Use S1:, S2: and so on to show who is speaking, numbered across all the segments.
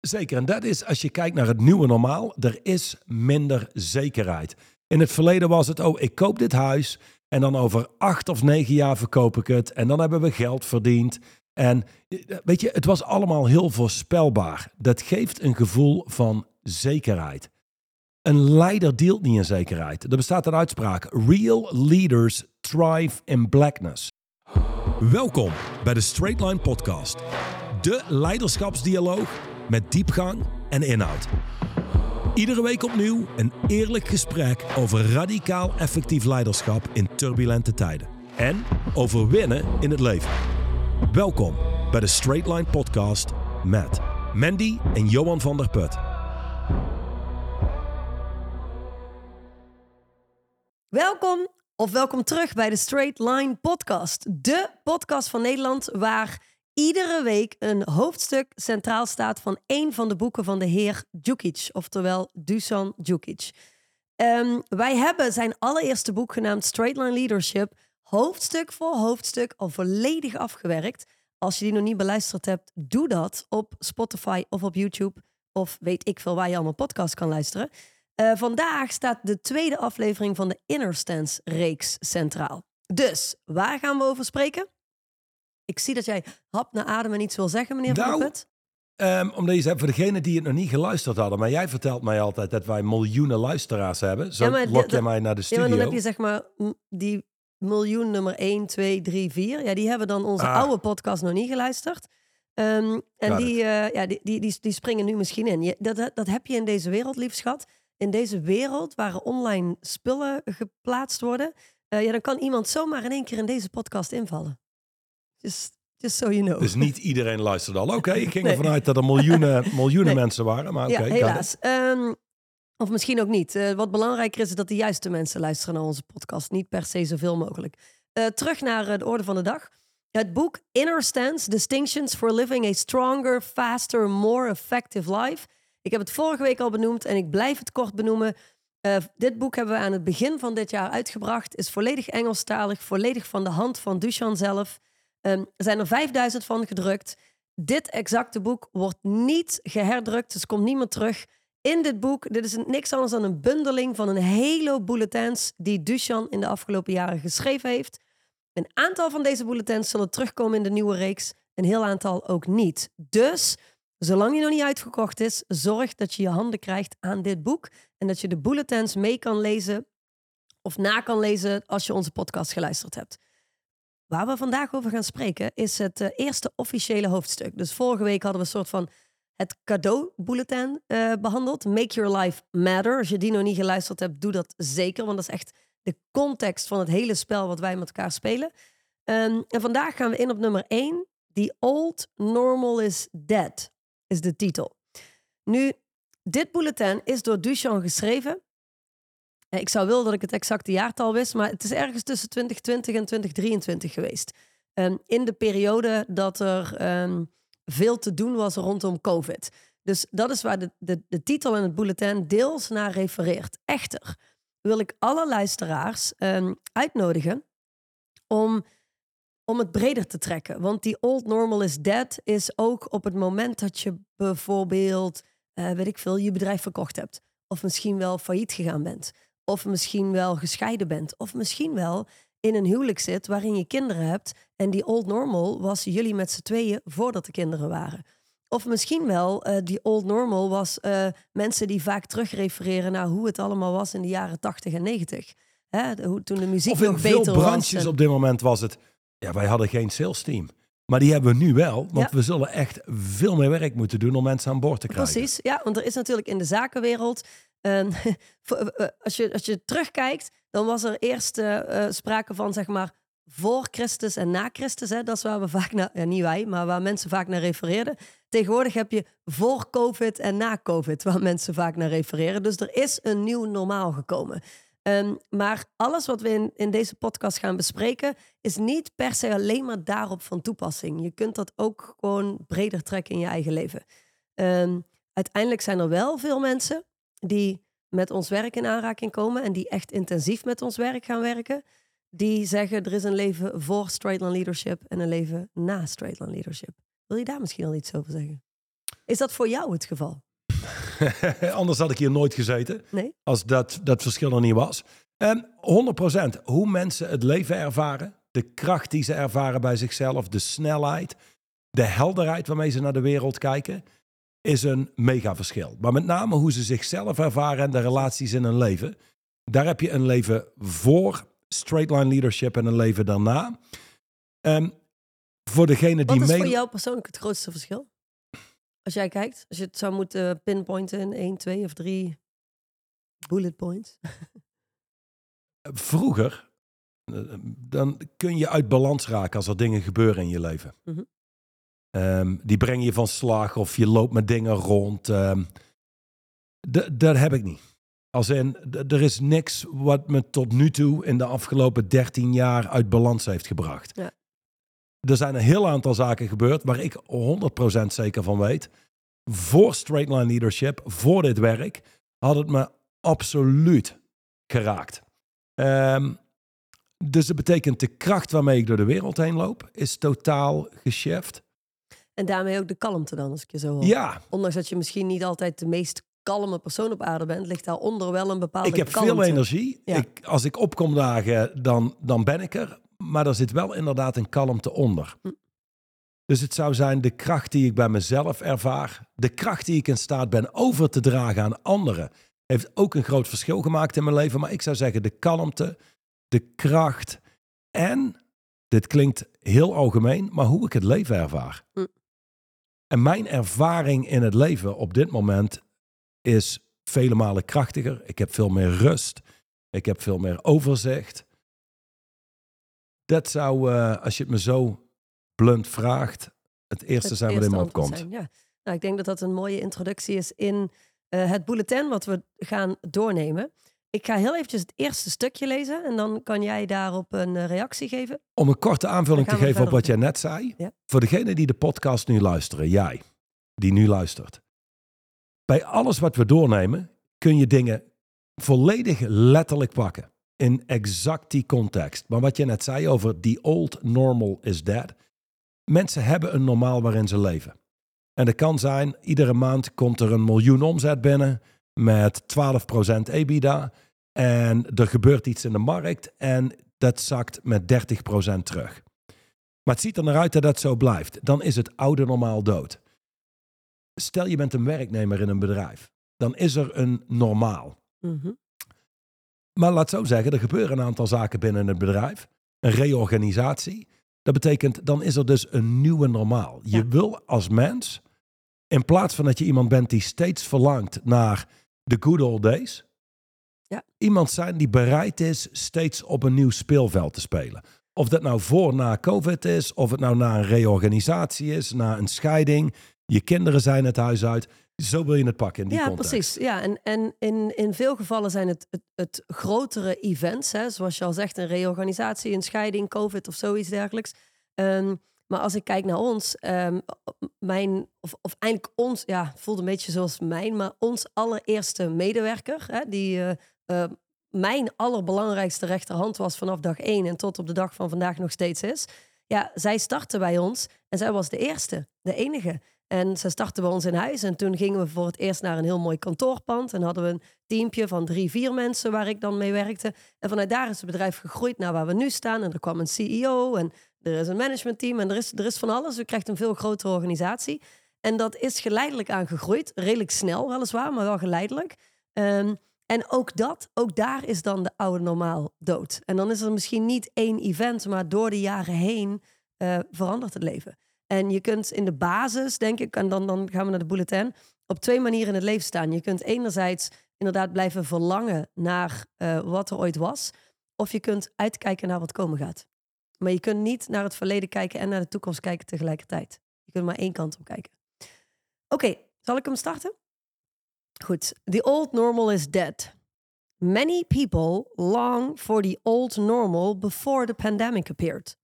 S1: Zeker, en dat is als je kijkt naar het nieuwe normaal, er is minder zekerheid. In het verleden was het, oh, ik koop dit huis en dan over acht of negen jaar verkoop ik het en dan hebben we geld verdiend. En weet je, het was allemaal heel voorspelbaar. Dat geeft een gevoel van zekerheid. Een leider deelt niet in zekerheid. Er bestaat een uitspraak: Real leaders thrive in blackness. Welkom bij de Straight Line Podcast, de leiderschapsdialoog met diepgang en inhoud. Iedere week opnieuw een eerlijk gesprek over radicaal effectief leiderschap in turbulente tijden. En over winnen in het leven. Welkom bij de Straight Line Podcast met Mandy en Johan van der Put.
S2: Welkom of welkom terug bij de Straight Line Podcast. De podcast van Nederland waar iedere week een hoofdstuk centraal staat van een van de boeken van de heer Djukic, oftewel Dusan Djukic. Um, wij hebben zijn allereerste boek genaamd Straight Line Leadership hoofdstuk voor hoofdstuk al volledig afgewerkt. Als je die nog niet beluisterd hebt, doe dat op Spotify of op YouTube. Of weet ik veel waar je allemaal podcast kan luisteren. Uh, vandaag staat de tweede aflevering van de Inner Stance reeks centraal. Dus, waar gaan we over spreken? Ik zie dat jij hap naar adem en iets wil zeggen, meneer nou, Van.
S1: Um, omdat je zegt, voor degenen die het nog niet geluisterd hadden, maar jij vertelt mij altijd dat wij miljoenen luisteraars hebben. Zo ja, lok mij naar de studio.
S2: Ja, maar dan heb je zeg maar die miljoen nummer 1, 2, 3, 4. Ja, die hebben dan onze ah. oude podcast nog niet geluisterd. Um, en die, uh, ja, die, die, die, die, springen nu misschien in. Je, dat, dat heb je in deze wereld, lief schat. In deze wereld waar online spullen geplaatst worden, uh, ja, dan kan iemand zomaar in één keer in deze podcast invallen. Just, just so you know.
S1: Dus niet iedereen luisterde al. Oké, ik ging nee. ervan uit dat er miljoenen, miljoenen mensen waren. Maar oké,
S2: ja, helaas. Um, of misschien ook niet. Uh, wat belangrijker is, is dat de juiste mensen luisteren naar onze podcast. Niet per se zoveel mogelijk. Uh, terug naar de orde van de dag. Het boek Inner Stance: Distinctions for Living a Stronger, Faster, More Effective Life. Ik heb het vorige week al benoemd en ik blijf het kort benoemen. dit boek hebben we aan het begin van dit jaar uitgebracht. Is volledig Engelstalig, volledig van de hand van Duchan zelf. Um, er zijn er 5000 van gedrukt. Dit exacte boek wordt niet geherdrukt, dus komt niet meer terug. In dit boek, dit is niks anders dan een bundeling van een hele bulletins die Duchan in de afgelopen jaren geschreven heeft. Een aantal van deze bulletins zullen terugkomen in de nieuwe reeks, een heel aantal ook niet. Dus, zolang die nog niet uitgekocht is, zorg dat je je handen krijgt aan dit boek en dat je de bulletins mee kan lezen of na kan lezen als je onze podcast geluisterd hebt. Waar we vandaag over gaan spreken is het uh, eerste officiële hoofdstuk. Dus vorige week hadden we een soort van het cadeau-bulletin uh, behandeld. Make Your Life Matter. Als je die nog niet geluisterd hebt, doe dat zeker. Want dat is echt de context van het hele spel wat wij met elkaar spelen. Um, en vandaag gaan we in op nummer 1. The Old Normal is Dead, is de titel. Nu, dit bulletin is door Duchamp geschreven. Eh, ik zou willen dat ik het exacte jaartal wist, maar het is ergens tussen 2020 en 2023 geweest. Um, in de periode dat er um, veel te doen was rondom COVID. Dus dat is waar de, de, de titel en het bulletin deels naar refereert. Echter wil ik alle luisteraars um, uitnodigen om, om het breder te trekken. Want die old normal is dead is ook op het moment dat je bijvoorbeeld, uh, weet ik veel, je bedrijf verkocht hebt. Of misschien wel failliet gegaan bent. Of misschien wel gescheiden bent. Of misschien wel in een huwelijk zit waarin je kinderen hebt. En die old normal was jullie met z'n tweeën voordat de kinderen waren. Of misschien wel, uh, die old normal was uh, mensen die vaak terugrefereren naar hoe het allemaal was in de jaren 80 en 90. Hè? hoe, toen de muziek
S1: of in
S2: nog
S1: veel
S2: beter
S1: branches
S2: was.
S1: op dit moment was het, ja, wij hadden geen sales team. Maar die hebben we nu wel, want ja. we zullen echt veel meer werk moeten doen om mensen aan boord te krijgen.
S2: Precies, ja, want er is natuurlijk in de zakenwereld uh, als, je, als je terugkijkt, dan was er eerst uh, sprake van, zeg maar, voor Christus en na Christus. Hè? Dat is waar we vaak naar, ja, niet wij, maar waar mensen vaak naar refereerden. Tegenwoordig heb je voor COVID en na COVID, waar mensen vaak naar refereren. Dus er is een nieuw normaal gekomen. Um, maar alles wat we in, in deze podcast gaan bespreken, is niet per se alleen maar daarop van toepassing. Je kunt dat ook gewoon breder trekken in je eigen leven. Um, uiteindelijk zijn er wel veel mensen die met ons werk in aanraking komen en die echt intensief met ons werk gaan werken, die zeggen er is een leven voor Straightline Leadership en een leven na Straightline Leadership. Wil je daar misschien al iets over zeggen? Is dat voor jou het geval?
S1: Anders had ik hier nooit gezeten.
S2: Nee?
S1: Als dat, dat verschil er niet was. En 100% hoe mensen het leven ervaren. De kracht die ze ervaren bij zichzelf. De snelheid. De helderheid waarmee ze naar de wereld kijken. Is een mega verschil. Maar met name hoe ze zichzelf ervaren en de relaties in hun leven. Daar heb je een leven voor straight line leadership en een leven daarna. En voor degene
S2: Wat
S1: die
S2: is
S1: mee...
S2: voor jou persoonlijk het grootste verschil? Als jij kijkt, als je het zou moeten pinpointen in 1, 2 of 3 bullet points.
S1: vroeger, eh, dan kun je uit balans raken als er dingen gebeuren in je leven.
S2: Mhm.
S1: Ehm, die brengen je van slag of je loopt met dingen rond. ehm. D- dat heb ik niet. Als in, er is niks wat me tot nu toe in de afgelopen 13 jaar uit balans heeft gebracht.
S2: Ja.
S1: Er zijn een heel aantal zaken gebeurd waar ik 100% zeker van weet. Voor Straight Line Leadership, voor dit werk, had het me absoluut geraakt. Ehm, dus dat betekent de kracht waarmee ik door de wereld heen loop, is totaal geshift.
S2: En daarmee ook de kalmte dan, als ik je zo hoor.
S1: Ja,
S2: Ondanks dat je misschien niet altijd de meest kalme persoon op aarde bent, ligt daaronder wel een bepaalde
S1: ik heb
S2: kalmte.
S1: veel energie.
S2: Ja.
S1: Ik, als ik opkom dagen, dan, dan ben ik er. Maar er zit wel inderdaad een kalmte onder.
S2: Hm.
S1: Dus het zou zijn de kracht die ik bij mezelf ervaar, de kracht die ik in staat ben over te dragen aan anderen, heeft ook een groot verschil gemaakt in mijn leven. Maar ik zou zeggen de kalmte, de kracht en, dit klinkt heel algemeen, maar hoe ik het leven ervaar.
S2: Hm.
S1: En mijn ervaring in het leven op dit moment is vele malen krachtiger. Ik heb veel meer rust. Ik heb veel meer overzicht. Dat zou, eh, als je het me zo blunt vraagt, het eerste
S2: Het
S1: zijn wat in me opkomt.
S2: zijn, ja. Nou, ik denk dat dat een mooie introductie is in eh, het bulletin wat we gaan doornemen. Ik ga heel eventjes het eerste stukje lezen en dan kan jij daarop een eh, reactie geven.
S1: Om een korte aanvulling te geven op wat jij net zei.
S2: Ja.
S1: Voor degene die de podcast nu luisteren, jij die nu luistert. Bij alles wat we doornemen kun je dingen volledig letterlijk pakken. In exact die context. Maar wat je net zei over the old normal is dead. Mensen hebben een normaal waarin ze leven. En dat kan zijn, iedere maand komt er een miljoen omzet binnen met 12% EBITDA. En er gebeurt iets in de markt en dat zakt met 30% terug. Maar het ziet er naar uit dat dat zo blijft. Dan is het oude normaal dood. Stel je bent een werknemer in een bedrijf. Dan is er een normaal.
S2: Mhm.
S1: Maar laat zo zeggen, er gebeuren een aantal zaken binnen het bedrijf. Een reorganisatie. Dat betekent, dan is er dus een nieuwe normaal. Je
S2: Ja.
S1: wil als mens, in plaats van dat je iemand bent die steeds verlangt naar de good old days,
S2: Ja.
S1: iemand zijn die bereid is steeds op een nieuw speelveld te spelen. Of dat nou voor na COVID is, of het nou na een reorganisatie is, na een scheiding, je kinderen zijn het huis uit. Zo wil je het pakken in die
S2: ja,
S1: context.
S2: precies. Ja, en, en in, in veel gevallen zijn het, het, het grotere events, hè, zoals je al zegt, een reorganisatie, een scheiding, COVID of zoiets dergelijks. Ehm, maar als ik kijk naar ons, ehm, mijn, of, of eigenlijk ons, ja, voelt een beetje zoals mijn, maar ons allereerste medewerker, hè, die eh, eh, mijn allerbelangrijkste rechterhand was vanaf dag één en tot op de dag van vandaag nog steeds is. Ja, zij startte bij ons en zij was de eerste, de enige. En ze startte bij ons in huis. En toen gingen we voor het eerst naar een heel mooi kantoorpand. En hadden we een teampje van drie, vier mensen waar ik dan mee werkte. En vanuit daar is het bedrijf gegroeid naar waar we nu staan. En er kwam een CEO en er is een managementteam en er is, er is van alles. Je krijgt een veel grotere organisatie. En dat is geleidelijk aan gegroeid. Redelijk snel weliswaar, maar wel geleidelijk. Ehm, en ook dat, ook daar is dan de oude normaal dood. En dan is er misschien niet één event, maar door de jaren heen eh, verandert het leven. En je kunt in de basis, denk ik, en dan, dan gaan we naar de bulletin, op twee manieren in het leven staan. Je kunt enerzijds inderdaad blijven verlangen naar eh, wat er ooit was, of je kunt uitkijken naar wat komen gaat. Maar je kunt niet naar het verleden kijken en naar de toekomst kijken tegelijkertijd. Je kunt maar één kant op kijken. Oké, zal ik hem starten? Goed. The old normal is dead. Many people long for the old normal before the pandemic appeared.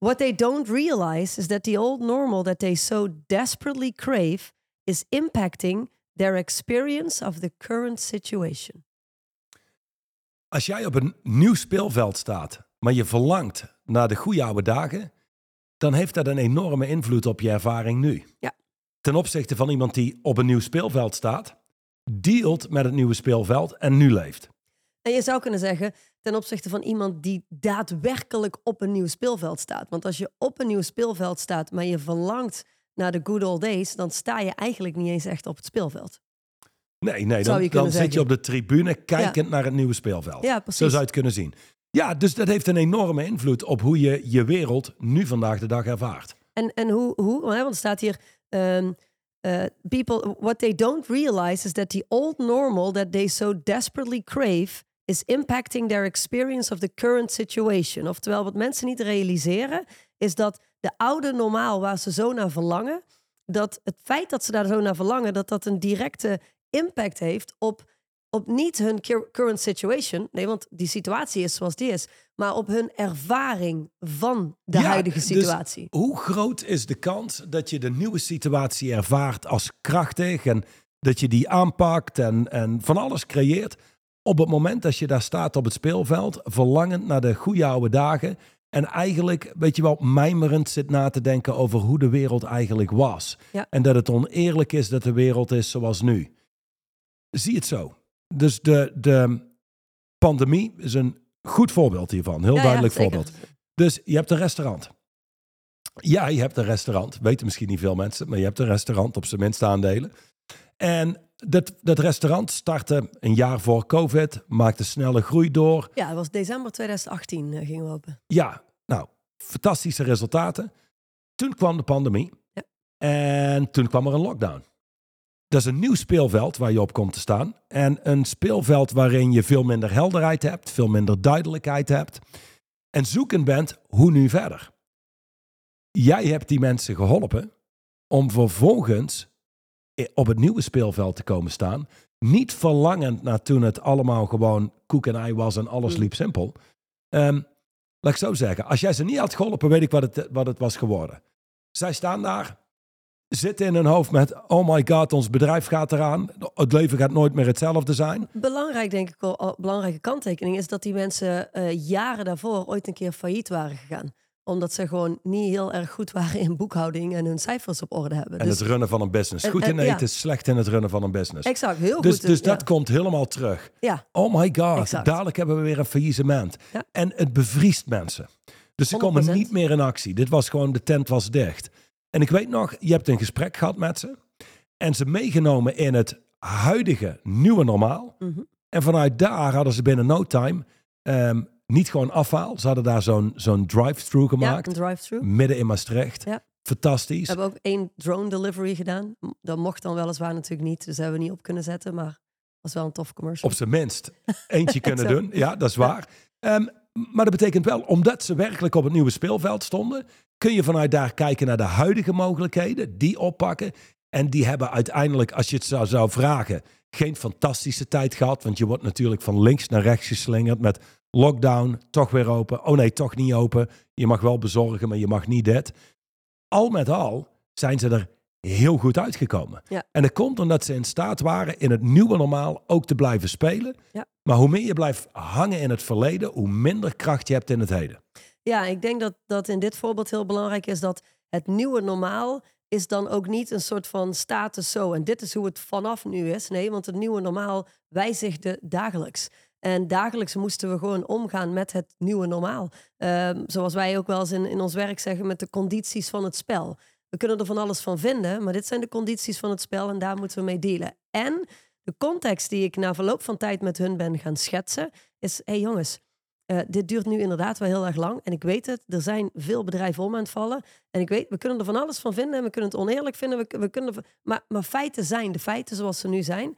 S2: What they don't realize is that the old normal that they so desperately crave is impacting their experience of the current situation.
S1: Als jij op een nieuw speelveld staat, maar je verlangt naar de goede oude dagen, dan heeft dat een enorme invloed op je ervaring nu.
S2: Ja.
S1: ten opzichte van iemand die op een nieuw speelveld staat, dealt met het nieuwe speelveld en nu leeft.
S2: En je zou kunnen zeggen, ten opzichte van iemand die daadwerkelijk op een nieuw speelveld staat. Want als je op een nieuw speelveld staat, maar je verlangt naar de good old days, dan sta je eigenlijk niet eens echt op het speelveld.
S1: Nee, nee, dan, dan zit je op de tribune kijkend naar het nieuwe speelveld.
S2: Ja,
S1: Zo
S2: precies.
S1: zou je het kunnen zien. Ja, dus dat heeft een enorme invloed op hoe je je wereld nu vandaag de dag ervaart.
S2: En, en hoe, hoe, want er staat hier, ehm, eh, people, what they don't realize is that the old normal that they so desperately crave is impacting their experience of the current situation. Oftewel, wat mensen niet realiseren, is dat de oude normaal waar ze zo naar verlangen, dat het feit dat ze daar zo naar verlangen, dat dat een directe impact heeft op, op niet hun cur- current situation. Nee, want die situatie is zoals die is. Maar op hun ervaring van de
S1: Ja,
S2: huidige
S1: dus
S2: situatie.
S1: hoe groot is de kans dat je de nieuwe situatie ervaart als krachtig en dat je die aanpakt en, en van alles creëert? Op het moment dat je daar staat op het speelveld, verlangend naar de goede oude dagen en eigenlijk, weet je wel, mijmerend zit na te denken over hoe de wereld eigenlijk was.
S2: Ja.
S1: En dat het oneerlijk is dat de wereld is zoals nu. Zie het zo. Dus de, de pandemie is een goed voorbeeld hiervan. Heel
S2: Ja,
S1: duidelijk voorbeeld. Dus je hebt een restaurant. Ja, je hebt een restaurant. Weten misschien niet veel mensen, maar je hebt een restaurant op zijn minste aandelen. En dat, dat restaurant startte een jaar voor COVID, maakte snelle groei door.
S2: Ja, het was december 2018 eh, gingen we open.
S1: Ja, nou, fantastische resultaten. Toen kwam de pandemie
S2: Ja.
S1: en toen kwam er een lockdown. Dat is een nieuw speelveld waar je op komt te staan. En een speelveld waarin je veel minder helderheid hebt, veel minder duidelijkheid hebt. En zoekend bent hoe nu verder. Jij hebt die mensen geholpen om vervolgens op het nieuwe speelveld te komen staan. Niet verlangend naar toen het allemaal gewoon koek en ei was en alles
S2: Mm.
S1: liep simpel. Ehm, laat ik zo zeggen, als jij ze niet had geholpen, weet ik wat het, wat het was geworden. Zij staan daar, zitten in hun hoofd met: oh my god, ons bedrijf gaat eraan. Het leven gaat nooit meer hetzelfde zijn.
S2: Belangrijk, denk ik wel, al- belangrijke kanttekening is dat die mensen eh, jaren daarvoor ooit een keer failliet waren gegaan. Omdat ze gewoon niet heel erg goed waren in boekhouding en hun cijfers op orde hebben.
S1: En
S2: dus
S1: het runnen van een business.
S2: En-
S1: Goed
S2: en-
S1: in eten,
S2: ja.
S1: slecht in het runnen van een business.
S2: exact, heel
S1: Dus,
S2: goed.
S1: dus dat komt helemaal terug.
S2: Ja,
S1: Oh my god,
S2: Exact.
S1: dadelijk hebben we weer een faillissement. En het bevriest mensen. Dus ze komen
S2: 100%.
S1: niet meer in actie. Dit was gewoon, de tent was dicht. En ik weet nog, je hebt een gesprek gehad met ze. En ze meegenomen in het huidige nieuwe normaal.
S2: Mhm.
S1: En vanuit daar hadden ze binnen no time ehm, niet gewoon afhaal. Ze hadden daar zo'n zo'n drive-thru
S2: ja
S1: gemaakt.
S2: een drive-thru.
S1: midden in Maastricht.
S2: Ja.
S1: Fantastisch.
S2: We hebben ook één drone delivery gedaan. Dat mocht dan weliswaar natuurlijk niet, dus hebben we niet op kunnen zetten. Maar was wel een tof commercial.
S1: op zijn minst eentje kunnen doen. Ja, dat is waar. Ehm, maar dat betekent wel, omdat ze werkelijk op het nieuwe speelveld stonden, kun je vanuit daar kijken naar de huidige mogelijkheden, die oppakken. En die hebben uiteindelijk, als je het zou, zou vragen, geen fantastische tijd gehad. Want je wordt natuurlijk van links naar rechts geslingerd met lockdown, toch weer open. Oh nee, toch niet open. Je mag wel bezorgen, maar je mag niet dit. Al met al zijn ze er heel goed uitgekomen.
S2: Ja.
S1: En dat komt omdat ze in staat waren in het nieuwe normaal ook te blijven spelen.
S2: Ja.
S1: Maar hoe meer je blijft hangen in het verleden, hoe minder kracht je hebt in het heden.
S2: Ja, ik denk dat, dat in dit voorbeeld heel belangrijk is dat het nieuwe normaal is dan ook niet een soort van status zo. En dit is hoe het vanaf nu is. Nee, want het nieuwe normaal wijzigde dagelijks. En dagelijks moesten we gewoon omgaan met het nieuwe normaal. Ehm, zoals wij ook wel eens in, in ons werk zeggen met de condities van het spel. We kunnen er van alles van vinden, maar dit zijn de condities van het spel en daar moeten we mee dealen. En de context die ik na verloop van tijd met hun ben gaan schetsen, is: hé hey jongens, eh, dit duurt nu inderdaad wel heel erg lang. En ik weet het, er zijn veel bedrijven om aan het vallen. En ik weet, we kunnen er van alles van vinden. En we kunnen het oneerlijk vinden. We, we kunnen, maar, maar feiten zijn de feiten zoals ze nu zijn.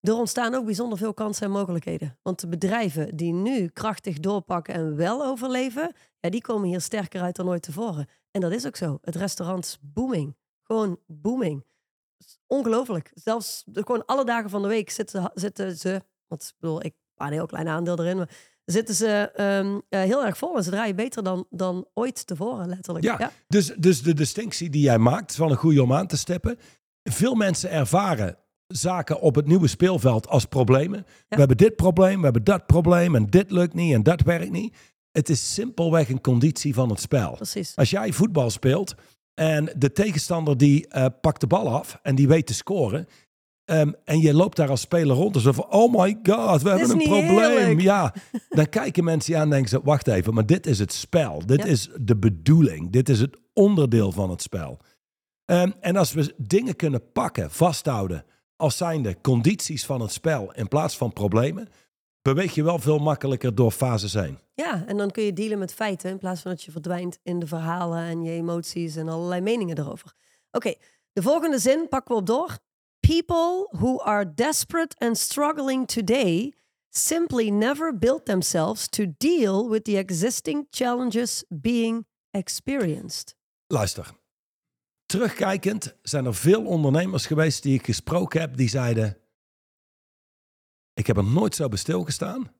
S2: Er ontstaan ook bijzonder veel kansen en mogelijkheden. Want de bedrijven die nu krachtig doorpakken en wel overleven, ja, die komen hier sterker uit dan ooit tevoren. En dat is ook zo. Het restaurant is booming. Gewoon booming. Ongelooflijk. Zelfs gewoon alle dagen van de week zitten, zitten ze, want ik bedoel, ik heb een heel klein aandeel erin, maar zitten ze ehm, eh, heel erg vol en ze draaien beter dan, dan ooit tevoren, letterlijk.
S1: Ja, Dus, dus de distinctie die jij maakt, is wel een goede om aan te stippen. Veel mensen ervaren zaken op het nieuwe speelveld als problemen. We hebben dit probleem, we hebben dat probleem en dit lukt niet en dat werkt niet. Het is simpelweg een conditie van het spel.
S2: precies.
S1: Als jij voetbal speelt En de tegenstander die eh, pakt de bal af en die weet te scoren. Ehm, en je loopt daar als speler rond. Dus van, oh my god, we hebben een probleem. Ja, dan kijken mensen je aan en denken ze, wacht even, maar dit is het spel. Dit
S2: Ja.
S1: is de bedoeling. Dit is het onderdeel van het spel. Ehm, en als we dingen kunnen pakken, vasthouden, als zijnde condities van het spel in plaats van problemen, beweeg je wel veel makkelijker door fases heen.
S2: Ja, en dan kun je dealen met feiten in plaats van dat je verdwijnt in de verhalen en je emoties en allerlei meningen erover. Oké, de volgende zin pakken we op door. People who are desperate and struggling today simply never built themselves to deal with the existing challenges being experienced.
S1: Luister, terugkijkend zijn er veel ondernemers geweest die ik gesproken heb die zeiden: Ik heb er nooit zo bij stilgestaan.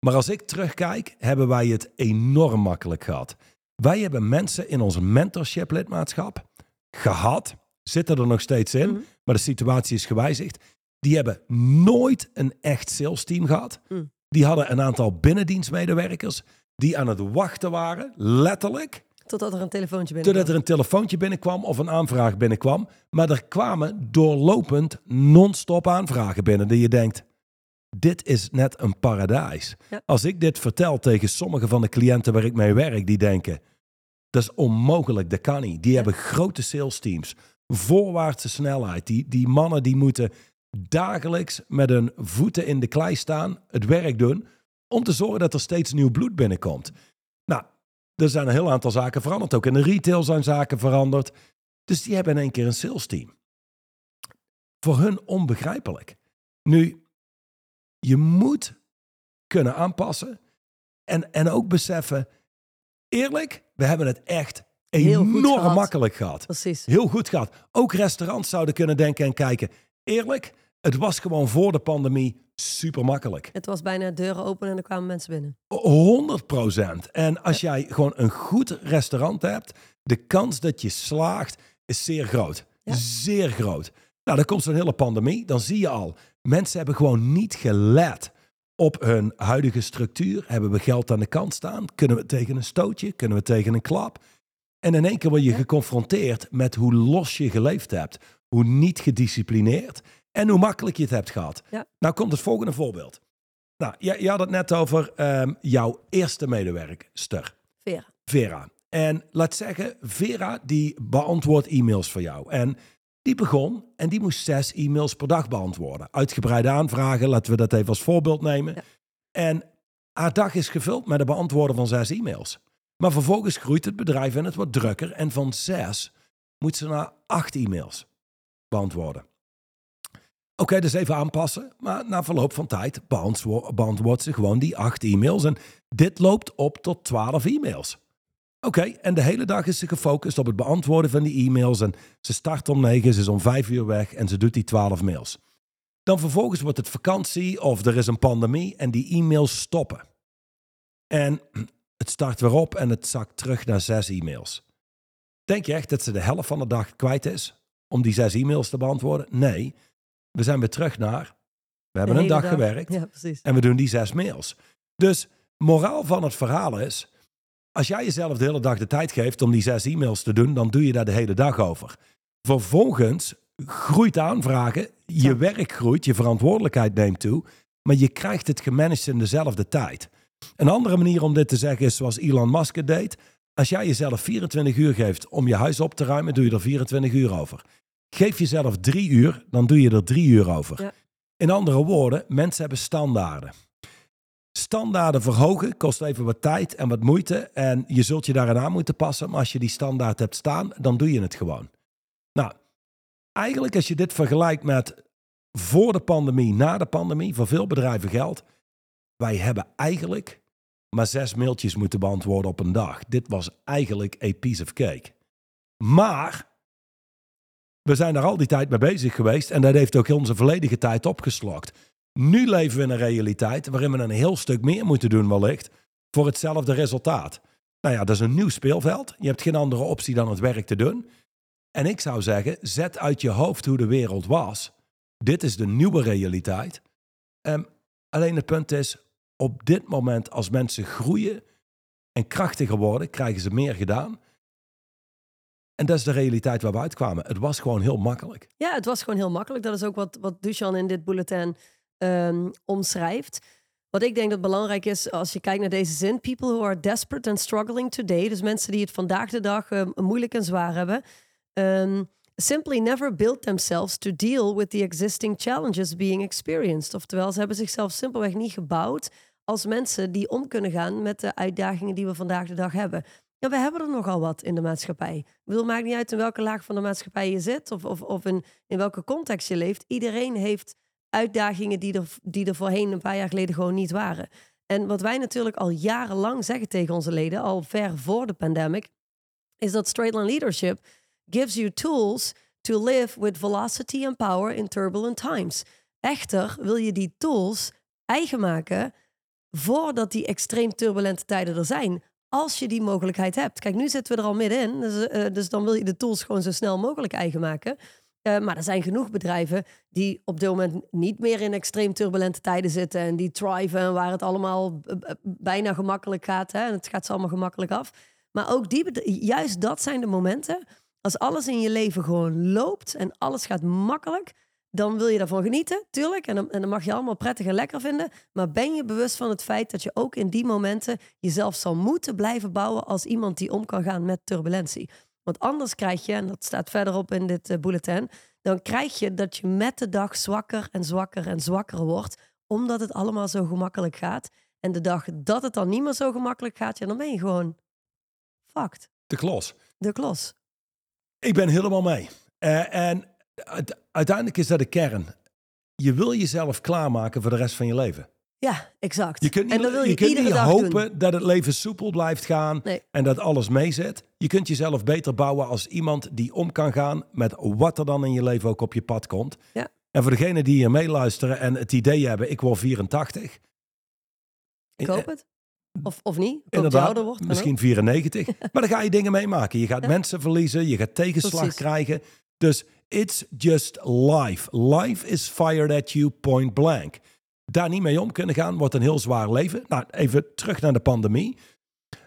S1: Maar als ik terugkijk, hebben wij het enorm makkelijk gehad. Wij hebben mensen in onze mentorship lidmaatschap gehad, zitten er nog steeds in,
S2: Mhm.
S1: maar de situatie is gewijzigd. Die hebben nooit een echt sales team gehad.
S2: Mm.
S1: Die hadden een aantal binnendienstmedewerkers die aan het wachten waren, letterlijk,
S2: Totdat er een telefoontje binnen.
S1: Totdat er een telefoontje binnenkwam of een aanvraag binnenkwam. Maar er kwamen doorlopend non-stop aanvragen binnen. Die je denkt, dit is net een paradijs.
S2: Ja.
S1: Als ik dit vertel tegen sommige van de cliënten waar ik mee werk. Die denken, dat is onmogelijk, dat kan niet. Die hebben grote sales teams. Voorwaartse snelheid. Die, die mannen die moeten dagelijks met hun voeten in de klei staan. Het werk doen. Om te zorgen dat er steeds nieuw bloed binnenkomt. Er zijn een heel aantal zaken veranderd. Ook in de retail zijn zaken veranderd. Dus die hebben in één keer een sales team. Voor hun onbegrijpelijk. Nu, je moet kunnen aanpassen. En, en ook beseffen, eerlijk, we hebben het echt enorm makkelijk gehad.
S2: Precies.
S1: Heel goed gehad. Ook restaurants zouden kunnen denken en kijken. Eerlijk, het was gewoon voor de pandemie super makkelijk.
S2: Het was bijna deuren open en er kwamen mensen binnen.
S1: 100 procent. En als jij gewoon een goed restaurant hebt, de kans dat je slaagt is zeer groot.
S2: Ja.
S1: Zeer groot. Nou, dan komt zo'n hele pandemie. Dan zie je al, mensen hebben gewoon niet gelet op hun huidige structuur. Hebben we geld aan de kant staan? Kunnen we tegen een stootje? Kunnen we tegen een klap? En in één keer word je
S2: Ja.
S1: geconfronteerd met hoe los je geleefd hebt. Hoe niet gedisciplineerd. En hoe makkelijk je het hebt gehad.
S2: Ja.
S1: Nou komt het volgende voorbeeld. Nou, je, je had het net over ehm, jouw eerste medewerkster,
S2: Vera.
S1: Vera. En laat zeggen, Vera die beantwoordt e-mails voor jou. En die begon en die moest zes e-mails per dag beantwoorden. Uitgebreide aanvragen, laten we dat even als voorbeeld nemen.
S2: Ja.
S1: En haar dag is gevuld met het beantwoorden van zes e-mails. Maar vervolgens groeit het bedrijf en het wordt drukker. En van zes moet ze naar acht e-mails beantwoorden. Oké, dus even aanpassen. Maar na verloop van tijd beantwo- beantwoordt ze gewoon die acht e-mails. En dit loopt op tot twaalf e-mails. Oké, en de hele dag is ze gefocust op het beantwoorden van die e-mails. En ze start om negen, ze is om vijf uur weg en ze doet die twaalf mails. Dan vervolgens wordt het vakantie of er is een pandemie en die e-mails stoppen. En het start weer op en het zakt terug naar zes e-mails. Denk je echt dat ze de helft van de dag kwijt is om die zes e-mails te beantwoorden? Nee, we zijn weer terug naar. We hebben een dag gewerkt
S2: Ja,
S1: en we doen die zes mails. Dus moraal van het verhaal is, als jij jezelf de hele dag de tijd geeft om die zes e-mails te doen, dan doe je daar de hele dag over. Vervolgens groeit aanvragen, je
S2: Ja.
S1: werk groeit, je verantwoordelijkheid neemt toe, maar je krijgt het gemanaged in dezelfde tijd. Een andere manier om dit te zeggen is zoals Elon Musk het deed. Als jij jezelf 24 uur geeft om je huis op te ruimen, doe je er 24 uur over. Geef jezelf drie uur, dan doe je er drie uur over.
S2: Ja.
S1: In andere woorden, mensen hebben standaarden. Standaarden verhogen kost even wat tijd en wat moeite. En je zult je daaraan aan moeten passen. Maar als je die standaard hebt staan, dan doe je het gewoon. Nou, eigenlijk als je dit vergelijkt met voor de pandemie, na de pandemie, voor veel bedrijven geldt. Wij hebben eigenlijk maar zes mailtjes moeten beantwoorden op een dag. Dit was eigenlijk a piece of cake. Maar we zijn daar al die tijd mee bezig geweest en dat heeft ook onze volledige tijd opgeslokt. Nu leven we in een realiteit waarin we een heel stuk meer moeten doen wellicht voor hetzelfde resultaat. Nou ja, dat is een nieuw speelveld. Je hebt geen andere optie dan het werk te doen. En ik zou zeggen, zet uit je hoofd hoe de wereld was. Dit is de nieuwe realiteit. Ehm, alleen het punt is, op dit moment als mensen groeien en krachtiger worden, krijgen ze meer gedaan. En dat is de realiteit waar we uitkwamen. Het was gewoon heel makkelijk.
S2: Ja, het was gewoon heel makkelijk. Dat is ook wat, wat Duchan in dit bulletin ehm, omschrijft. Wat ik denk dat belangrijk is als je kijkt naar deze zin. People who are desperate and struggling today. Dus mensen die het vandaag de dag um, moeilijk en zwaar hebben. Um, simply never built themselves to deal with the existing challenges being experienced. Oftewel, ze hebben zichzelf simpelweg niet gebouwd als mensen die om kunnen gaan met de uitdagingen die we vandaag de dag hebben. Ja, we hebben er nogal wat in de maatschappij. Bedoel, maakt niet uit in welke laag van de maatschappij je zit of, of, of in, in welke context je leeft. Iedereen heeft uitdagingen die er, die er voorheen een paar jaar geleden gewoon niet waren. En wat wij natuurlijk al jarenlang zeggen tegen onze leden, al ver voor de pandemic, is dat straight line leadership gives you tools to live with velocity and power in turbulent times. Echter wil je die tools eigen maken voordat die extreem turbulente tijden er zijn. Als je die mogelijkheid hebt. Kijk, nu zitten we er al middenin. Dus, uh, dus dan wil je de tools gewoon zo snel mogelijk eigen maken. Uh, maar er zijn genoeg bedrijven die op dit moment niet meer in extreem turbulente tijden zitten. En die thriven waar het allemaal uh, bijna gemakkelijk gaat. Hè? En het gaat ze allemaal gemakkelijk af. Maar ook die, juist dat zijn de momenten. Als alles in je leven gewoon loopt en alles gaat makkelijk dan wil je daarvan genieten, tuurlijk. En dan, en dan mag je allemaal prettig en lekker vinden. Maar ben je bewust van het feit dat je ook in die momenten jezelf zal moeten blijven bouwen als iemand die om kan gaan met turbulentie. Want anders krijg je, en dat staat verderop in dit uh, bulletin, dan krijg je dat je met de dag zwakker en zwakker en zwakker wordt, omdat het allemaal zo gemakkelijk gaat. En de dag dat het dan niet meer zo gemakkelijk gaat, ja, dan ben je gewoon fucked.
S1: De klos.
S2: De klos.
S1: Ik ben helemaal mee. Uh, en uiteindelijk is dat de kern. Je wil jezelf klaarmaken voor de rest van je leven.
S2: Ja, exact.
S1: Je kunt niet, en dan wil je, je kunt niet hopen dat het leven soepel blijft gaan
S2: nee.
S1: en dat alles meezet. Je kunt jezelf beter bouwen als iemand die om kan gaan met wat er dan in je leven ook op je pad komt.
S2: Ja.
S1: En voor degenen die hier meeluisteren en het idee hebben, ik word 84.
S2: Ik hoop het. Of, of niet.
S1: Inderdaad,
S2: ouder wordt,
S1: misschien 94. maar dan ga je dingen meemaken. Je gaat ja. mensen verliezen, je gaat tegenslag
S2: Precies.
S1: krijgen. Dus it's just life. Life is fired at you point blank. Daar niet mee om kunnen gaan wordt een heel zwaar leven. Nou, even terug naar de pandemie.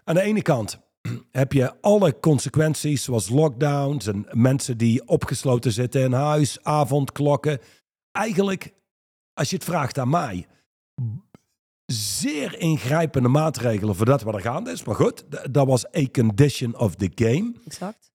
S1: Aan de ene kant heb je alle consequenties, zoals lockdowns en mensen die opgesloten zitten in huis, avondklokken. Eigenlijk, als je het vraagt aan mij, zeer ingrijpende maatregelen voor dat wat er gaande is. Maar goed, dat was a condition of the game.
S2: Exact.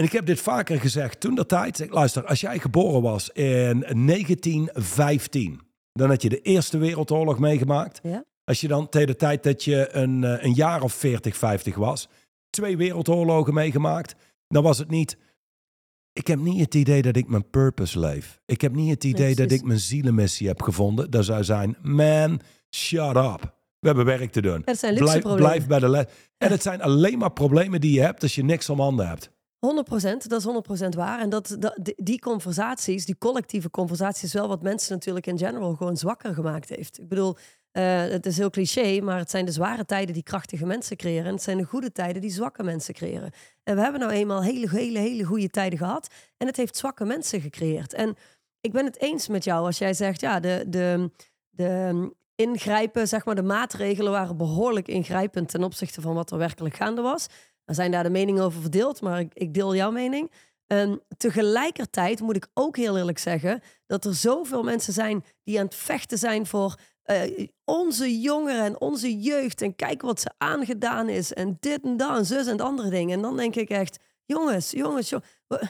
S1: En ik heb dit vaker gezegd toen de tijd. Luister, als jij geboren was in 1915, dan had je de Eerste Wereldoorlog meegemaakt.
S2: Ja.
S1: Als je dan tegen de tijd dat je een, een jaar of 40, 50 was, twee wereldoorlogen meegemaakt, dan was het niet. Ik heb niet het idee dat ik mijn purpose leef. Ik heb niet het idee
S2: Nee,
S1: dat ik mijn zielenmissie heb gevonden. Dat zou zijn, man, shut up. We hebben werk te doen. Blijf, blijf bij de les. En het zijn alleen maar problemen die je hebt als je niks om handen hebt.
S2: 100%, dat is 100% waar. En dat, die- conversaties, die collectieve conversaties, wel wat mensen natuurlijk in general gewoon zwakker gemaakt heeft. Ik bedoel, eh, het is heel cliché, maar het zijn de zware tijden die krachtige mensen creëren. En het zijn de goede tijden die zwakke mensen creëren. En we hebben nou eenmaal hele, hele, hele goede tijden gehad. En het heeft zwakke mensen gecreëerd. En ik ben het eens met jou als jij zegt, ja, de, de, de ingrijpen, zeg maar, de maatregelen waren behoorlijk ingrijpend ten opzichte van wat er werkelijk gaande was. Er zijn daar de meningen over verdeeld, maar ik, ik deel jouw mening. Ehm, tegelijkertijd moet ik ook heel eerlijk zeggen dat er zoveel mensen zijn die aan het vechten zijn voor eh, onze jongeren en onze jeugd. En kijk wat ze aangedaan is. En dit en dat en zus en andere dingen. En dan denk ik echt, jongens, jongens, jo- we-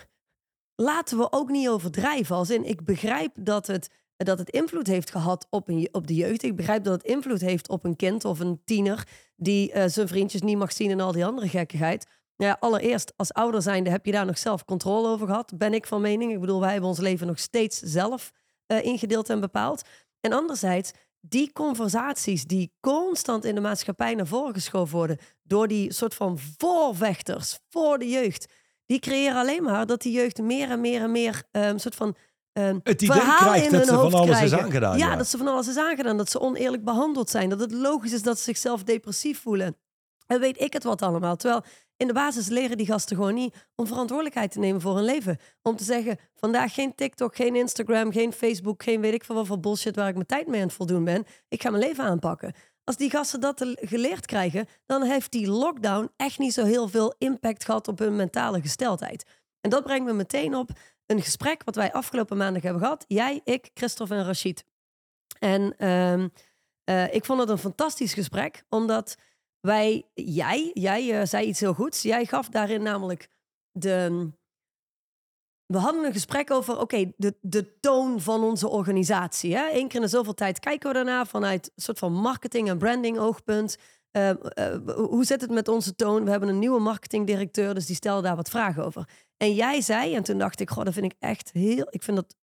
S2: laten we ook niet overdrijven. Als in, ik begrijp dat het, dat het invloed heeft gehad op, een, op de jeugd. Ik begrijp dat het invloed heeft op een kind of een tiener die eh, zijn vriendjes niet mag zien en al die andere gekkigheid. Allereerst, als ouder zijnde heb je daar nog zelf controle over gehad, ben ik van mening. Ik bedoel, wij hebben ons leven nog steeds zelf eh, ingedeeld en bepaald. En anderzijds, die conversaties die constant in de maatschappij naar voren geschoven worden door die soort van voorvechters voor de jeugd, die creëren alleen maar dat die jeugd meer en meer en meer een soort van ehm,
S1: Het idee krijgt dat ze van alles is aangedaan,
S2: Ja,
S1: ja.
S2: dat ze van alles is aangedaan. Dat ze oneerlijk behandeld zijn. Dat het logisch is dat ze zichzelf depressief voelen. En weet ik het wat allemaal. Terwijl in de basis leren die gasten gewoon niet om verantwoordelijkheid te nemen voor hun leven. Om te zeggen, vandaag geen TikTok, geen Instagram, geen Facebook, geen weet ik veel wat voor bullshit waar ik mijn tijd mee aan het voldoen ben. Ik ga mijn leven aanpakken. als die gasten dat geleerd krijgen, dan heeft die lockdown echt niet zo heel veel impact gehad op hun mentale gesteldheid. En dat brengt me meteen op een gesprek wat wij afgelopen maandag hebben gehad. Jij, ik, Christophe en Rachid. En ehm, eh, ik vond het een fantastisch gesprek, omdat wij, jij, jij eh, zei iets heel goeds. Jij gaf daarin namelijk de. We hadden een gesprek over, oké, de, de toon van onze organisatie. Hè? Eén keer in zoveel tijd kijken we daarna vanuit een soort van marketing- en branding oogpunt. Eh, eh, hoe zit het met onze toon? We hebben een nieuwe marketingdirecteur, dus die stelde daar wat vragen over. En jij zei, en toen dacht ik, goh, dat vind ik echt heel, ik vind dat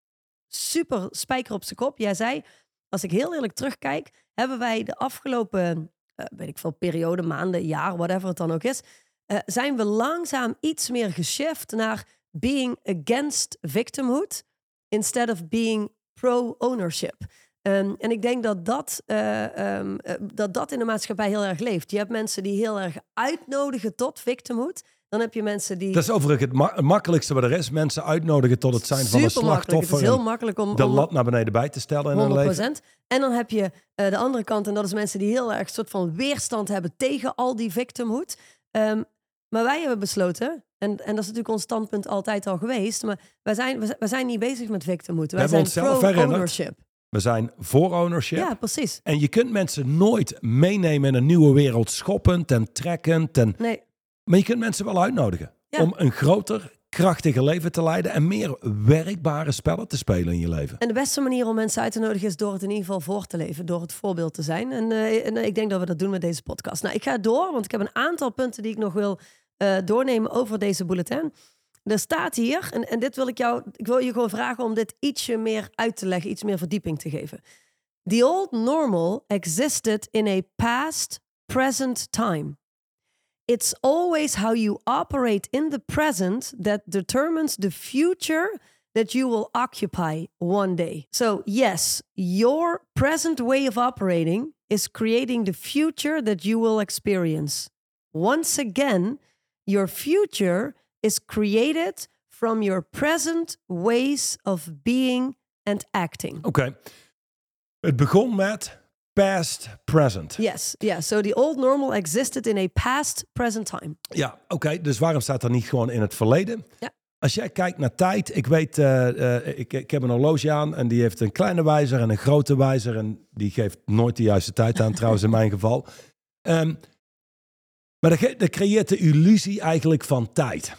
S2: super spijker op zijn kop. Jij zei, als ik heel eerlijk terugkijk, hebben wij de afgelopen, eh, weet ik veel, periode, maanden, jaar, whatever het dan ook is, eh, zijn we langzaam iets meer geshift naar being against victimhood instead of being pro-ownership. Ehm, en ik denk dat dat, eh, ehm, eh, dat dat in de maatschappij heel erg leeft. Je hebt mensen die heel erg uitnodigen tot victimhood. Dan heb je mensen die...
S1: Dat is overigens het, ma- het makkelijkste wat er is. Mensen uitnodigen tot het zijn van een
S2: Supermakkelijk. Het is
S1: slachtoffer.
S2: heel makkelijk om,
S1: de lat naar beneden bij te stellen in hun
S2: 100%.
S1: leven.
S2: En dan heb je eh, de andere kant, en dat is mensen die heel erg soort van weerstand hebben tegen al die victimhood. Ehm, maar wij hebben besloten, en, en dat is natuurlijk ons standpunt altijd al geweest, maar wij zijn, we, wij zijn niet bezig met victimhood. Wij
S1: hebben
S2: zijn pro-ownership.
S1: We zijn voor ownership.
S2: Ja, precies.
S1: En je kunt mensen nooit meenemen in een nieuwe wereld, schoppend en trekkend. En,
S2: Nee,
S1: maar je kunt mensen wel uitnodigen
S2: Ja.
S1: om een groter, krachtiger leven te leiden en meer werkbare spellen te spelen in je leven.
S2: En de beste manier om mensen uit te nodigen is door het in ieder geval voor te leven, door het voorbeeld te zijn. En, eh, en ik denk dat we dat doen met deze podcast. Nou, ik ga door, want ik heb een aantal punten die ik nog wil eh, doornemen over deze bulletin. Er staat hier, en, en dit wil ik jou, ik wil je gewoon vragen om dit ietsje meer uit te leggen, iets meer verdieping te geven. The old normal existed in a past, present time. It's always how you operate in the present that determines the future that you will occupy one day. So, yes, your present way of operating is creating the future that you will experience. Once again, your future is created from your present ways of being and acting.
S1: Oké. Het begon met past, present.
S2: Yes, yeah. So the old normal existed in a past, present time.
S1: Ja, oké. Dus waarom staat dat niet gewoon in het verleden?
S2: Ja.
S1: Als jij kijkt naar tijd, ik weet, eh, eh, ik, ik heb een horloge aan en die heeft een kleine wijzer en een grote wijzer. En die geeft nooit de juiste tijd aan, trouwens in mijn geval. Ehm, maar dat, dat creëert de illusie eigenlijk van tijd.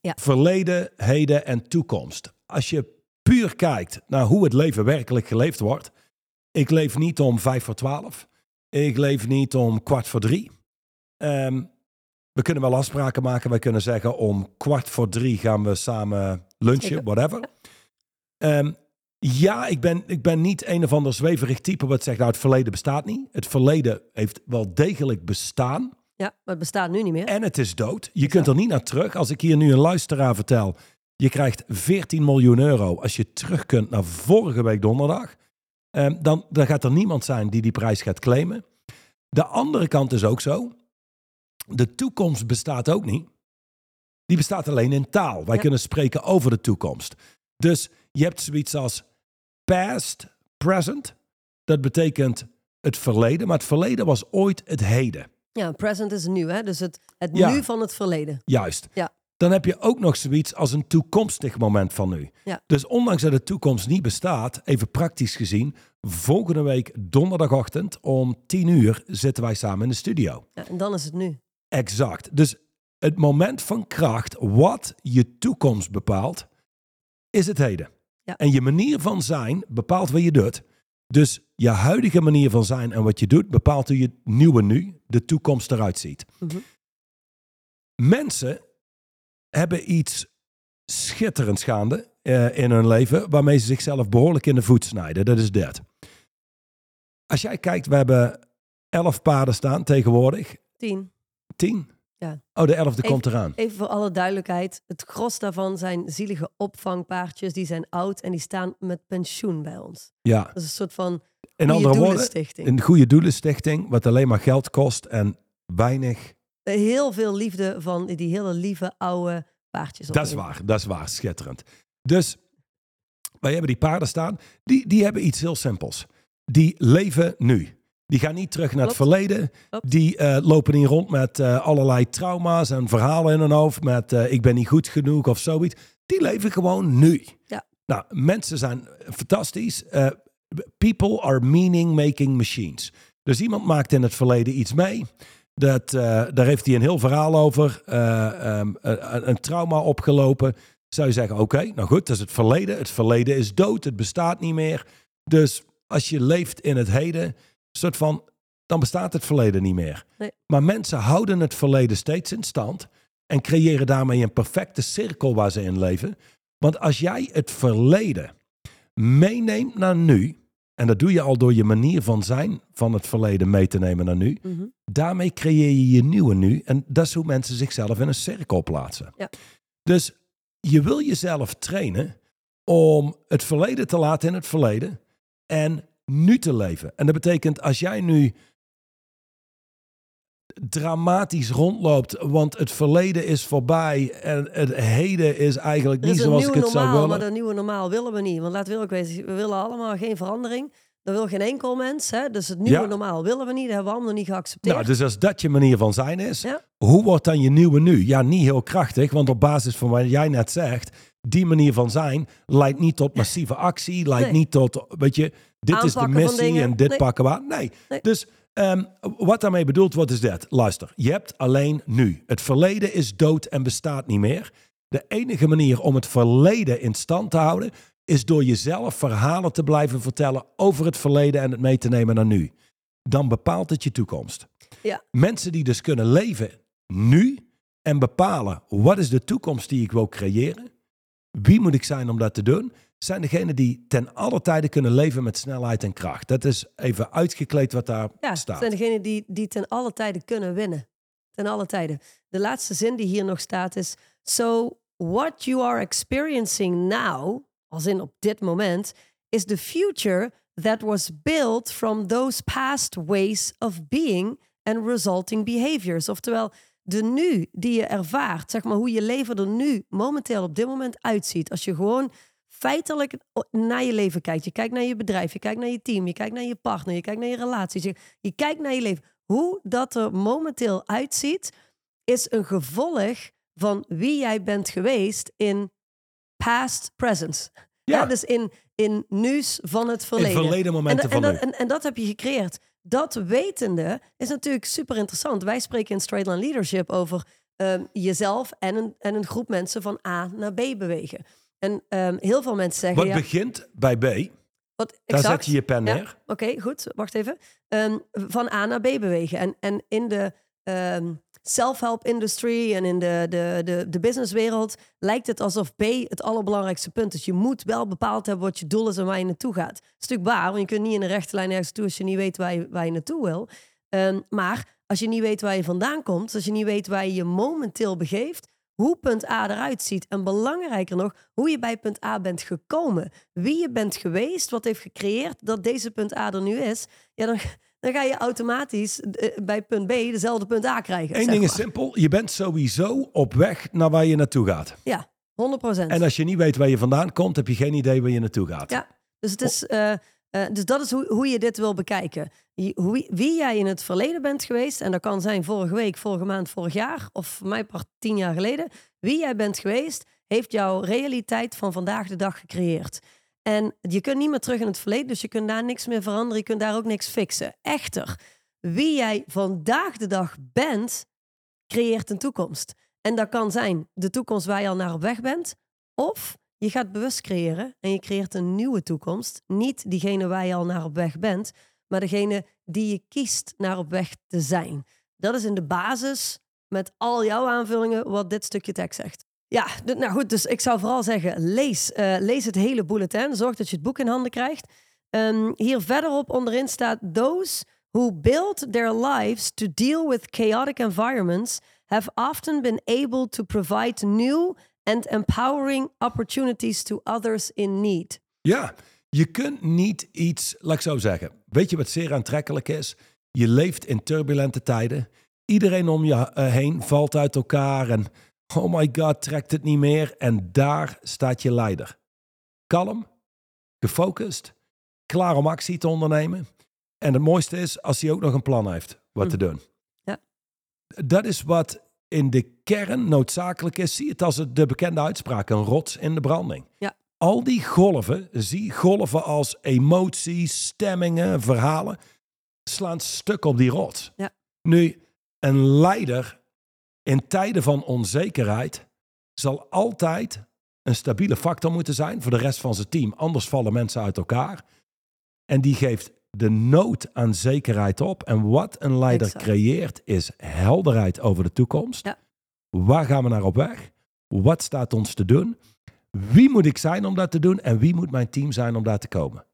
S2: Ja.
S1: Verleden, heden en toekomst. Als je puur kijkt naar hoe het leven werkelijk geleefd wordt. Ik leef niet om vijf voor twaalf. Ik leef niet om kwart voor drie. Ehm, we kunnen wel afspraken maken. Wij kunnen zeggen om kwart voor drie gaan we samen lunchen, whatever. Ehm, ja, ik ben, ik ben niet een of ander zweverig type wat zegt, nou het verleden bestaat niet. Het verleden heeft wel degelijk bestaan
S2: Ja, maar het bestaat nu niet meer.
S1: en het is dood. Je kunt er niet naar terug. Als ik hier nu een luisteraar vertel, je krijgt 14 miljoen euro als je terug kunt naar vorige week donderdag. Ehm, dan, dan gaat er niemand zijn die die prijs gaat claimen. De andere kant is ook zo. De toekomst bestaat ook niet. Die bestaat alleen in taal. Wij
S2: Ja.
S1: kunnen spreken over de toekomst. Dus je hebt zoiets als past, present. Dat betekent het verleden. Maar het verleden was ooit het heden.
S2: Ja, present is nu, hè? Dus het, het
S1: Ja.
S2: nu van het verleden.
S1: Juist.
S2: Ja.
S1: Dan heb je ook nog zoiets als een toekomstig moment van nu.
S2: Ja.
S1: Dus ondanks dat de toekomst niet bestaat, even praktisch gezien, volgende week donderdagochtend om 10 uur zitten wij samen in de studio.
S2: Ja, en dan is het nu.
S1: Exact. Dus het moment van kracht, wat je toekomst bepaalt, is het heden.
S2: Ja.
S1: En je manier van zijn bepaalt wat je doet. Dus je huidige manier van zijn en wat je doet, bepaalt hoe je nieuwe nu, de toekomst eruit ziet.
S2: Mhm.
S1: Mensen hebben iets schitterends gaande eh, in hun leven, waarmee ze zichzelf behoorlijk in de voet snijden. Dat is dit. Als jij kijkt, we hebben elf paarden staan tegenwoordig.
S2: Tien.
S1: Tien?
S2: Ja.
S1: Oh, de elfde
S2: Even-
S1: komt eraan.
S2: Even voor alle duidelijkheid. Het gros daarvan zijn zielige opvangpaardjes. Die zijn oud en die staan met pensioen bij ons.
S1: Ja.
S2: Dat is een soort van
S1: In andere woorden, een goede doelenstichting, wat alleen maar geld kost en weinig.
S2: Heel veel liefde van die hele lieve oude paardjes.
S1: Dat is waar, dat is waar, schitterend. Dus wij hebben die paarden staan, die, die hebben iets heel simpels. Die leven nu. Die gaan niet terug naar het verleden.
S2: Klopt.
S1: Die eh, lopen niet rond met eh, allerlei trauma's en verhalen in hun hoofd. Met eh, ik ben niet goed genoeg of zoiets. Die leven gewoon nu.
S2: Ja.
S1: Nou, mensen zijn fantastisch. Eh, people are meaning-making machines. Dus iemand maakt in het verleden iets mee. Dat, eh, daar heeft hij een heel verhaal over. eh, ehm, een, een trauma opgelopen. Zou je zeggen, oké, nou goed, dat is het verleden. Het verleden is dood, het bestaat niet meer. Dus als je leeft in het heden, soort van, dan bestaat het verleden niet meer.
S2: Nee.
S1: Maar mensen houden het verleden steeds in stand en creëren daarmee een perfecte cirkel waar ze in leven. Want als jij het verleden meeneemt naar nu, en dat doe je al door je manier van zijn van het verleden mee te nemen naar nu,
S2: Mhm.
S1: daarmee creëer je je nieuwe nu. En dat is hoe mensen zichzelf in een cirkel plaatsen.
S2: Ja.
S1: Dus je wil jezelf trainen om het verleden te laten in het verleden en nu te leven. En dat betekent als jij nu dramatisch rondloopt, want het verleden is voorbij en het heden is eigenlijk niet
S2: is
S1: zoals ik het zou willen.
S2: maar dat nieuwe normaal willen we niet. Want laten we ook weten, we willen allemaal geen verandering. Dat wil geen enkel mens. Hè? Dus het nieuwe
S1: Ja.
S2: normaal willen we niet. Dat hebben we allemaal nog niet geaccepteerd.
S1: Nou, dus als dat je manier van zijn is,
S2: Ja.
S1: hoe wordt dan je nieuwe nu? Ja, niet heel krachtig, want op basis van wat jij net zegt, die manier van zijn leidt niet tot massieve actie, leidt
S2: Nee.
S1: niet tot, weet je, dit is de missie en dit
S2: Nee.
S1: pakken we aan. Nee.
S2: Nee.
S1: Dus ehm, wat daarmee bedoeld wordt is dat. Luister, je hebt alleen nu. Het verleden is dood en bestaat niet meer. De enige manier om het verleden in stand te houden, is door jezelf verhalen te blijven vertellen over het verleden en het mee te nemen naar nu. Dan bepaalt het je toekomst.
S2: Ja.
S1: Mensen die dus kunnen leven nu en bepalen wat is de toekomst die ik wil creëren, wie moet ik zijn om dat te doen, zijn degenen die ten alle tijde kunnen leven met snelheid en kracht. Dat is even uitgekleed wat daar
S2: Ja, het
S1: staat.
S2: zijn degenen die, die ten alle tijden kunnen winnen. Ten alle tijden. De laatste zin die hier nog staat is... So what you are experiencing now, als in op dit moment... is the future that was built from those past ways of being and resulting behaviors. Oftewel, de nu die je ervaart, zeg maar hoe je leven er nu momenteel op dit moment uitziet. Als je gewoon feitelijk naar je leven kijkt. Je kijkt naar je bedrijf, je kijkt naar je team, je kijkt naar je partner, je kijkt naar je relaties. Je, je kijkt naar je leven. Hoe dat er momenteel uitziet, is een gevolg van wie jij bent geweest in past presence.
S1: Ja.
S2: Ja, dus in, in nieuws van het
S1: In
S2: verleden.
S1: verleden momenten
S2: en,
S1: van
S2: en, dat, en, en dat heb je gecreëerd. Dat wetende is natuurlijk super interessant. Wij spreken in Straight Line Leadership over ehm, jezelf en een, en een groep mensen van A naar B bewegen. En ehm, heel veel mensen zeggen...
S1: Wat
S2: ja,
S1: begint bij B,
S2: wat
S1: daar zet je je pen
S2: Ja,
S1: neer.
S2: Oké, goed. Wacht even. Ehm, van A naar B bewegen. En, en in de self-help industry en in de, de, de, de businesswereld lijkt het alsof B het allerbelangrijkste punt is. Je moet wel bepaald hebben wat je doel is en waar je naartoe gaat. Natuurlijk waar, want je kunt niet in een rechte lijn ergens toe als je niet weet waar je, waar je naartoe wil. Ehm, maar als je niet weet waar je vandaan komt, als je niet weet waar je je momenteel begeeft, hoe punt A eruit ziet en belangrijker nog, hoe je bij punt A bent gekomen. Wie je bent geweest, wat heeft gecreëerd dat deze punt A er nu is. Ja, dan, dan ga je automatisch eh, bij punt B dezelfde punt A krijgen.
S1: Eén ding is simpel, je bent sowieso op weg naar waar je naartoe gaat.
S2: Ja, 100%
S1: En als je niet weet waar je vandaan komt, heb je geen idee waar je naartoe gaat.
S2: Ja, dus, het is, eh, eh, dus dat is hoe, hoe je dit wil bekijken. Je- Hoe, wie jij in het verleden bent geweest, en dat kan zijn vorige week, vorige maand, vorig jaar, of voor mij part tien jaar geleden. Wie jij bent geweest, heeft jouw realiteit van vandaag de dag gecreëerd. En je kunt niet meer terug in het verleden, dus je kunt daar niks meer veranderen, je kunt daar ook niks fixen. Echter, wie jij vandaag de dag bent, creëert een toekomst. En dat kan zijn de toekomst waar je al naar op weg bent, of je gaat bewust creëren en je creëert een nieuwe toekomst. Niet diegene waar je al naar op weg bent, maar degene die je kiest naar op weg te zijn. Dat is in de basis met al jouw aanvullingen wat dit stukje tekst zegt. Ja, nou goed, dus ik zou vooral zeggen, lees, eh, lees het hele bulletin. Zorg dat je het boek in handen krijgt. Ehm, hier verderop onderin staat... Those who build their lives to deal with chaotic environments... have often been able to provide new and empowering opportunities to others in need.
S1: Ja, je kunt niet iets, laat ik zo zeggen. Weet je wat zeer aantrekkelijk is? Je leeft in turbulente tijden. Iedereen om je eh, heen valt uit elkaar en oh my god, trekt het niet meer. En daar staat je leider. Kalm, gefocust, klaar om actie te ondernemen. En het mooiste is als hij ook nog een plan heeft wat te
S2: Mm.
S1: doen.
S2: Ja.
S1: Dat is wat in de kern noodzakelijk is. Zie het als het- de bekende uitspraak, een rots in de branding.
S2: Ja.
S1: Al die golven, zie golven als emoties, stemmingen, verhalen, slaan stuk op die rots.
S2: Ja.
S1: Nu, een leider in tijden van onzekerheid zal altijd een stabiele factor moeten zijn voor de rest van zijn team. Anders vallen mensen uit elkaar. En die geeft de nood aan zekerheid op. En wat een leider
S2: Exact.
S1: creëert is helderheid over de toekomst.
S2: Ja.
S1: Waar gaan we naar op weg? Wat staat ons te doen? Wie moet ik zijn om dat te doen? En wie moet mijn team zijn om daar te komen?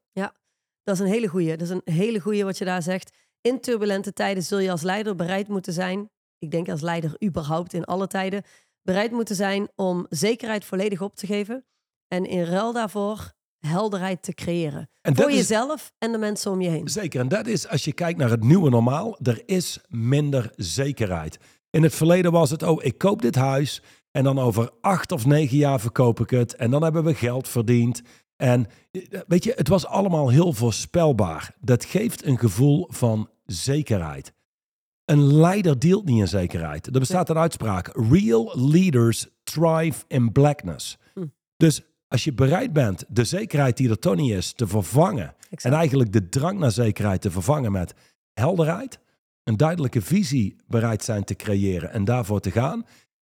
S2: Dat is een hele goeie. Dat is een hele goeie wat je daar zegt. In turbulente tijden zul je als leider bereid moeten zijn. Ik denk als leider überhaupt in alle tijden. Bereid moeten zijn om zekerheid volledig op te geven. En in ruil daarvoor helderheid te creëren.
S1: En
S2: Voor
S1: is
S2: jezelf en de mensen om je heen.
S1: Zeker, en dat is als je kijkt naar het nieuwe normaal, er is minder zekerheid. In het verleden was het, oh, ik koop dit huis en dan over acht of negen jaar verkoop ik het en dan hebben we geld verdiend. En eh, weet je, het was allemaal heel voorspelbaar. Dat geeft een gevoel van zekerheid. Een leider deelt niet in zekerheid. Er bestaat een uitspraak: real leaders thrive in blackness.
S2: Hm.
S1: Dus als je bereid bent de zekerheid die er niet is te vervangen
S2: Exact.
S1: en eigenlijk de drang naar zekerheid te vervangen met helderheid, een duidelijke visie bereid zijn te creëren en daarvoor te gaan,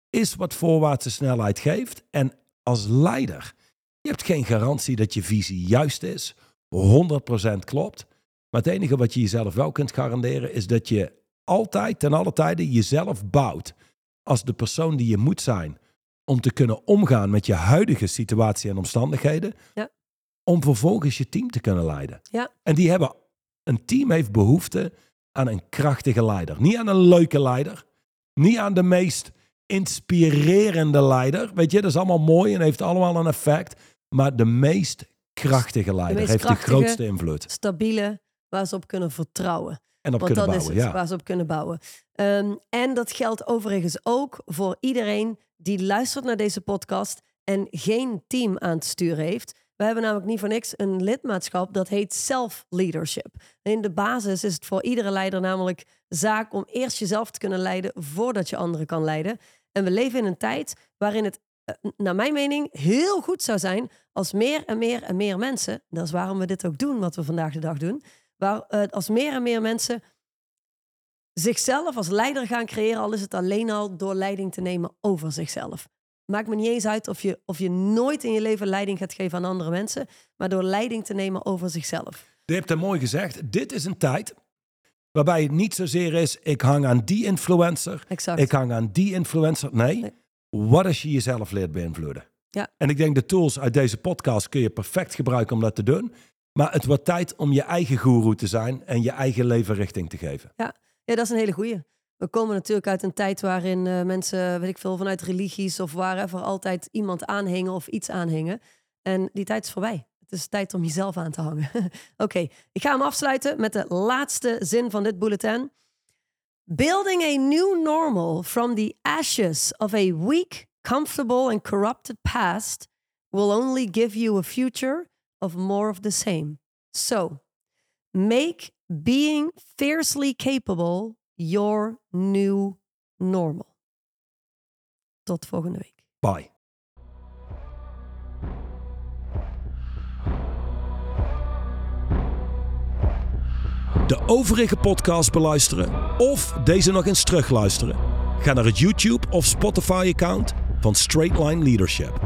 S1: is wat voorwaartse snelheid geeft. En als leider, je hebt geen garantie dat je visie juist is, 100% klopt. Maar het enige wat je jezelf wel kunt garanderen is dat je altijd, ten alle tijden, jezelf bouwt als de persoon die je moet zijn om te kunnen omgaan met je huidige situatie en omstandigheden.
S2: Ja.
S1: Om vervolgens je team te kunnen leiden.
S2: Ja.
S1: En die hebben, een team heeft behoefte aan een krachtige leider. Niet aan een leuke leider. Niet aan de meest inspirerende leider. Weet je, dat is allemaal mooi en heeft allemaal een effect. Maar de meest krachtige leider
S2: meest
S1: heeft
S2: krachtige-
S1: de grootste invloed.
S2: Stabiele, waar ze op kunnen vertrouwen.
S1: En op
S2: Want
S1: kunnen
S2: dat
S1: bouwen,
S2: is het,
S1: ja.
S2: waar ze op kunnen bouwen. Ehm, en dat geldt overigens ook voor iedereen die luistert naar deze podcast en geen team aan te sturen heeft. We hebben namelijk niet voor niks een lidmaatschap dat heet self-leadership. In de basis is het voor iedere leider namelijk zaak om eerst jezelf te kunnen leiden voordat je anderen kan leiden. En we leven in een tijd waarin het, eh, naar mijn mening, heel goed zou zijn als meer en meer en meer mensen, dat is waarom we dit ook doen, wat we vandaag de dag doen, waar eh, als meer en meer mensen zichzelf als leider gaan creëren, al is het alleen al door leiding te nemen over zichzelf. Maakt me niet eens uit of je, of je nooit in je leven leiding gaat geven aan andere mensen, maar door leiding te nemen over zichzelf.
S1: Je hebt het mooi gezegd. Dit is een tijd waarbij het niet zozeer is, ik hang aan die influencer,
S2: Exact.
S1: ik hang aan die influencer. Nee,
S2: Nee.
S1: wat als je jezelf leert beïnvloeden?
S2: Ja.
S1: En ik denk de tools uit deze podcast kun je perfect gebruiken om dat te doen. Maar het wordt tijd om je eigen guru te zijn en je eigen leven richting te geven.
S2: Ja, dat is een hele goeie. We komen natuurlijk uit een tijd waarin eh, mensen, weet ik veel, vanuit religies of wherever altijd iemand aanhingen of iets aanhingen. En die tijd is voorbij. Het is tijd om jezelf aan te hangen. Oké, ik ga hem afsluiten met de laatste zin van dit bulletin. Building a new normal from the ashes of a weak, comfortable and corrupted past will only give you a future of more of the same. So, make being fiercely capable your new normal. Tot volgende week.
S1: Bye. De overige podcast beluisteren of deze nog eens terugluisteren? Ga naar het YouTube of Spotify account van Straight Line Leadership.